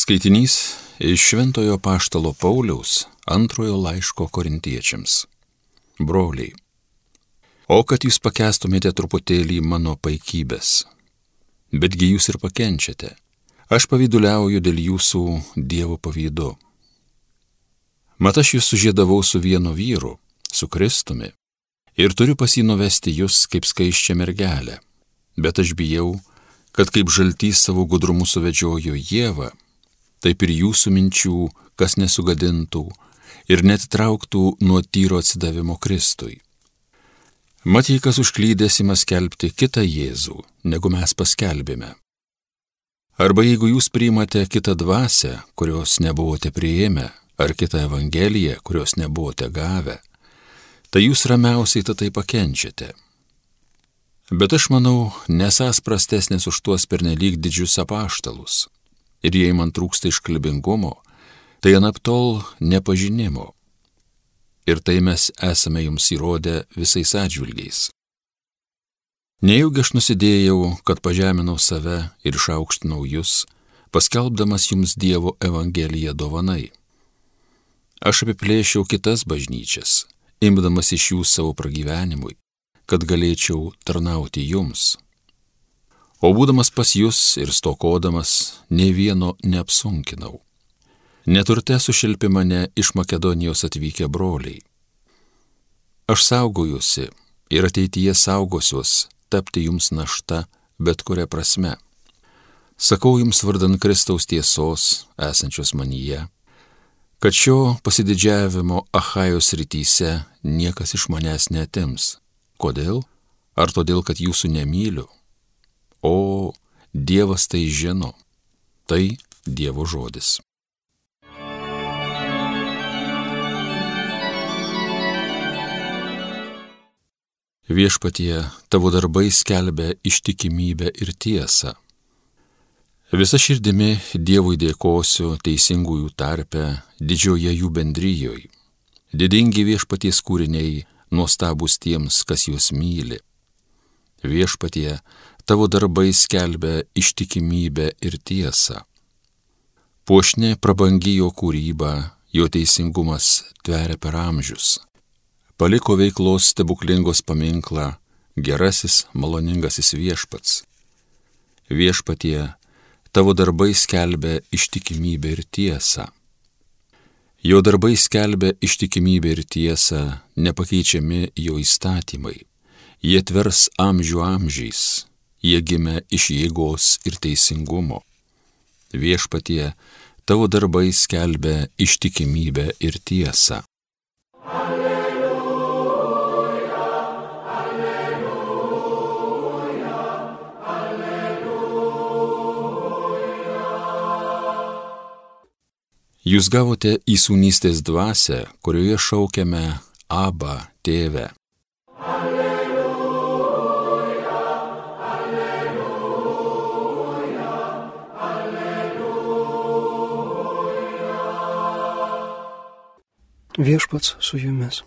Skaitinys iš Šventojo Paštalo Pauliaus antrojo laiško korintiečiams. Broliai, o kad jūs pakestumėte truputėlį mano paikybės, betgi jūs ir pakenčiate, aš pavyduliauju dėl jūsų Dievo pavydu. Mat aš jūs sužėdavau su vienu vyru, su Kristumi, ir turiu pasinovesti jūs kaip skaiščią mergelę, bet aš bijau, kad kaip žaltys savo gudrumu suvedžiojo Jėvą, taip ir jūsų minčių, kas nesugadintų ir net trauktų nuo tyro atsidavimo Kristui. Mat jei kas užklydęs ima skelbti kitą Jėzų, negu mes paskelbėme. Arba jeigu jūs priimate kitą dvasę, kurios nebuvote prieėmę, ar kitą Evangeliją, kurios nebuvote gavę, tai jūs ramiausiai tai pakenčiate. Bet aš manau, nesas prastesnis už tuos pernelyg didžius apaštalus ir jei man trūksta iškalbingumo, tai anaptol nepažinimo. Ir tai mes esame jums įrodę visais atžvilgiais. Nejaugi aš nusidėjau, kad pažeminau save ir išaukštinau jūs, paskelbdamas jums Dievo Evangeliją dovanai. Aš apiplėšiau kitas bažnyčias, imdamas iš jų savo pragyvenimui, kad galėčiau tarnauti jums. O būdamas pas jūs ir stokodamas, ne vieno neapsunkinau. Neturte sušilpi mane iš Makedonijos atvykę broliai. Aš saugojusi ir ateityje saugosiuos tapti jums našta bet kuria prasme. Sakau jums vardan Kristaus tiesos esančios manyje, kad šio pasididžiavimo Ahajos rytyse niekas iš manęs netims. Kodėl? Ar todėl, kad jūsų nemyliu? Dievas tai žino, tai Dievo žodis. Viešpatie, tavo darbai skelbia ištikimybę ir tiesą. Visa širdimi Dievui dėkosiu teisingųjų tarpe, didžioje jų bendryjoje. Didingi viešpaties kūriniai, nuostabus tiems, kas juos myli. Viešpatie, tavo darbai skelbia ištikimybę ir tiesą. Puošnė prabangijo kūryba, jo teisingumas tveria per amžius. Paliko veiklos stebuklingos paminklą gerasis, maloningasis viešpats. Viešpatie, tavo darbai skelbia ištikimybę ir tiesą. Jo darbai skelbia ištikimybę ir tiesą, nepakeičiami jo įstatymai. Jie tvers amžių amžiais, jie gimė iš jėgos ir teisingumo. Viešpatie, tavo darbai skelbia ištikimybę ir tiesą. Alleluja, alleluja, alleluja. Jūs gavote įsūnystės dvasę, kurioje šaukiame Abba tėvę. Viešpats su jumis.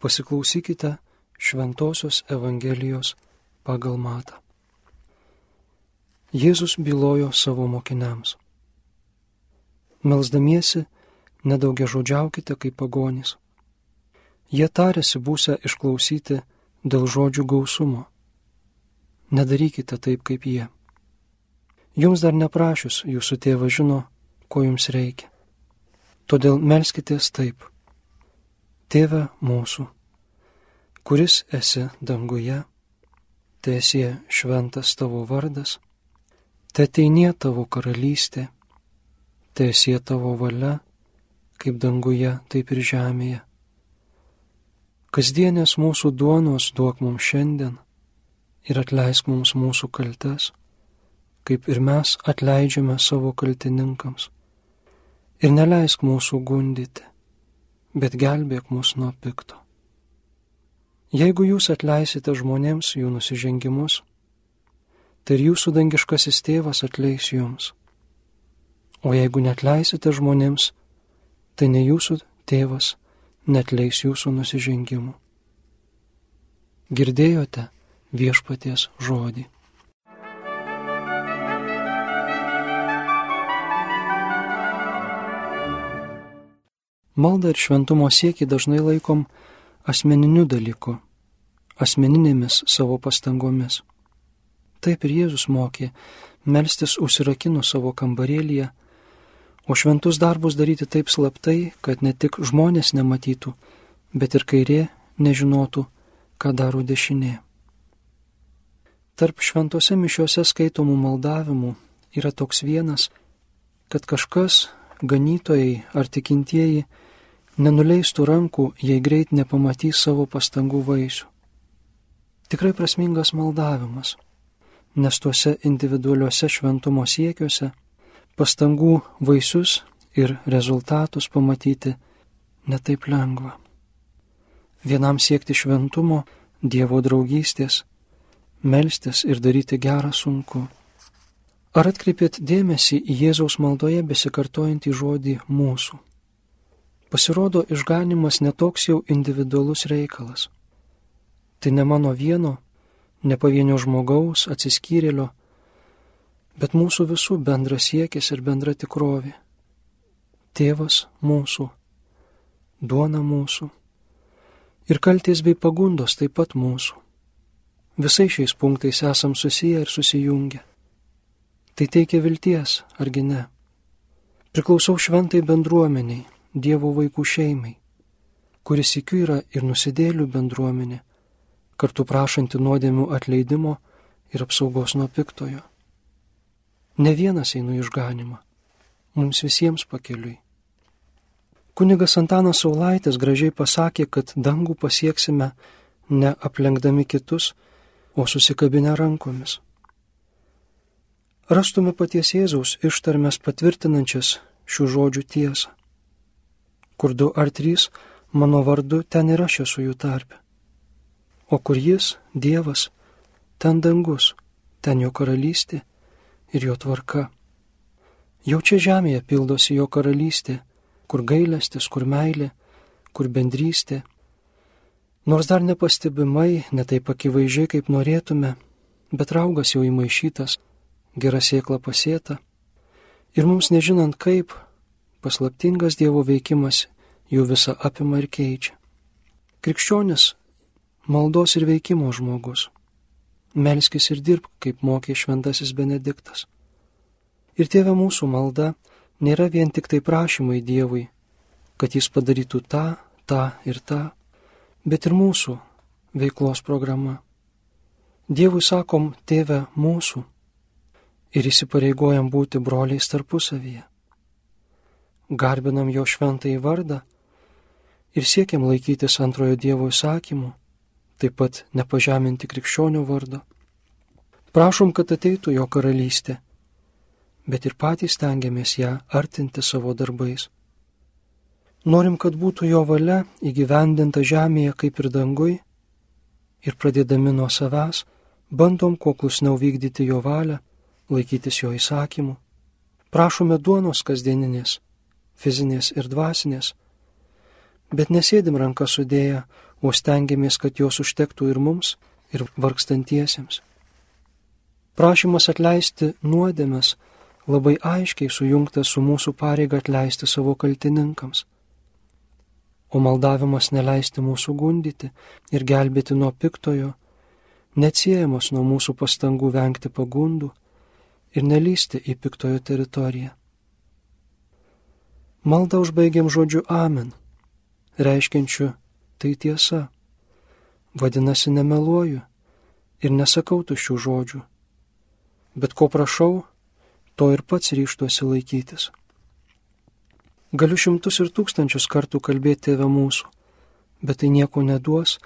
Pasiklausykite Šventojios Evangelijos pagal matą. Jėzus bylojo savo mokiniams. Melsdamiesi, nedaugia žodžiaukite kaip pagonys. Jie tarėsi būsę išklausyti dėl žodžių gausumo. Nedarykite taip kaip jie. Jums dar neprašius, jūsų tėvas žino, ko jums reikia. Todėl melskitės taip Tėve mūsų, kuris esi danguje, tiesie šventas tavo vardas, te teinie tavo karalystė, tiesie tavo valia, kaip danguje, taip ir žemėje. Kasdienės mūsų duonos duok mums šiandien ir atleisk mums mūsų kaltes, kaip ir mes atleidžiame savo kaltininkams. Ir neleisk mūsų gundyti bet gelbėk mus nuo pikto. Jeigu jūs atleisite žmonėms jų nusižengimus, tai ir jūsų dangiškasis tėvas atleis jums. O jeigu netleisite žmonėms, tai ne jūsų tėvas netleis jūsų nusižengimų. Girdėjote viešpaties žodį. Malda ir šventumo siekį dažnai laikom asmeniniu dalyku, asmeninėmis savo pastangomis. Taip ir Jėzus mokė melstis užsirakinu savo kambarėlyje, o šventus darbus daryti taip slaptai, kad ne tik žmonės nematytų, bet ir kairė nežinotų, ką daro dešinė. Tarp šventose mišiuose skaitomų maldavimų yra toks vienas, kad kažkas, ganytojai ar tikintieji, nenuleistų rankų, jei greit nepamatys savo pastangų vaisių. Tikrai prasmingas maldavimas, nes tuose individualiuose šventumo siekiuose pastangų vaisius ir rezultatus pamatyti netaip lengva. Vienam siekti šventumo, Dievo draugystės, melstis ir daryti gerą sunku. Ar atkreipėt dėmesį į Jėzaus maldoje besikartojantį žodį mūsų? Pasirodo, išganimas netoks jau individualus reikalas. Tai ne mano vieno, ne pavienio žmogaus, atsiskyrėlio, bet mūsų visų bendras siekis ir bendra tikrovė. Tėvas mūsų, duona mūsų ir kalties bei pagundos taip pat mūsų. Visais šiais punktais esam susiję ir susijungę. Tai teikia vilties, argi ne? Priklausau šventai bendruomeniai, Dievo vaikų šeimai, kuris įkiu yra ir nusidėlių bendruomenė, kartu prašanti nuodėmių atleidimo ir apsaugos nuo piktojo. Ne vienas einu išganimą, mums visiems pakeliui. Kunigas Antanas Saulaitis gražiai pasakė, kad dangų pasieksime ne aplenkdami kitus, o susikabinę rankomis. Rastume paties Jėzaus ištarmes patvirtinančias šių žodžių tiesą. Kur du ar trys mano vardu, ten ir aš esu jų tarpe. O kur jis, Dievas, ten dangus, ten jo karalystė ir jo tvarka. Jau čia žemėje pildosi jo karalystė kur gailestis, kur meilė, kur bendrystė. Nors dar nepastebimai, netaip akivaizdžiai, kaip norėtume, bet raugas jau įmaišytas, gera sėkla pasėta. Ir mums nežinant kaip, paslaptingas Dievo veikimas jų visą apima ir keičia. Krikščionis - maldos ir veikimo žmogus. Melskis ir dirbk, kaip mokė šventasis Benediktas. Ir tėvė mūsų malda nėra vien tik tai prašymai Dievui, kad jis padarytų tą, tą ir tą, bet ir mūsų veiklos programa. Dievui sakom, tėve mūsų ir įsipareigojam būti broliais tarpusavyje. Garbinam jo šventąjį vardą ir siekiam laikytis antrojo Dievo įsakymų, taip pat nepažeminti krikščionių vardo. Prašom, kad ateitų jo karalystė bet ir patys tengiamės ją artinti savo darbais. Norim, kad būtų jo valia įgyvendinta žemėje kaip ir dangui, ir pradėdami nuo savęs, bandom kuo klusniau vykdyti jo valią, laikytis jo įsakymų. Prašome duonos kasdieninės, fizinės ir dvasinės, bet nesėdim ranką sudėję, o stengiamės, kad jos užtektų ir mums, ir vargstantiesiems. Prašymas atleisti nuodėmes labai aiškiai sujungtas su mūsų pareiga atleisti savo kaltininkams. O maldavimas neleisti mūsų gundyti ir gelbėti nuo piktojo, neatsiejamas nuo mūsų pastangų vengti pagundų ir nelysti į piktojo teritoriją. Maldą užbaigiam žodžiu Amen, reiškiančiu tai tiesa. Vadinasi, nemeluoju ir nesakau tuščių žodžių. Bet ko prašau, to ir pats ryštuosi laikytis. Galiu šimtus ir tūkstančius kartų kalbėti tėvę mūsų, bet tai nieko neduos,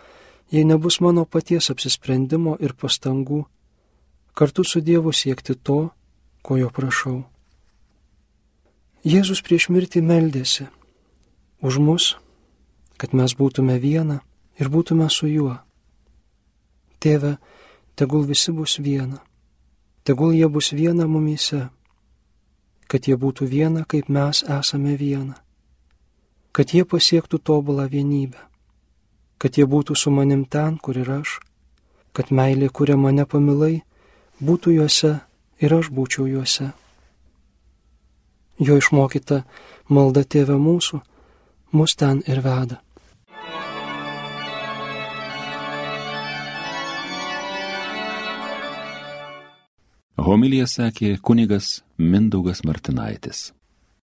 jei nebus mano paties apsisprendimo ir pastangų kartu su Dievu siekti to, ko jo prašau. Jėzus prieš mirtį meldėsi už mus, kad mes būtume viena ir būtume su juo. Tėve, tegul visi bus viena, tegul jie bus viena mumyse kad jie būtų viena, kaip mes esame viena, kad jie pasiektų tobulą vienybę, kad jie būtų su manim ten, kur ir aš, kad meilė, kuria mane pamilai, būtų juose ir aš būčiau juose. Jo išmokyta malda tėvė mūsų mus ten ir veda. Homilija sakė kunigas Mindaugas Martinaitis.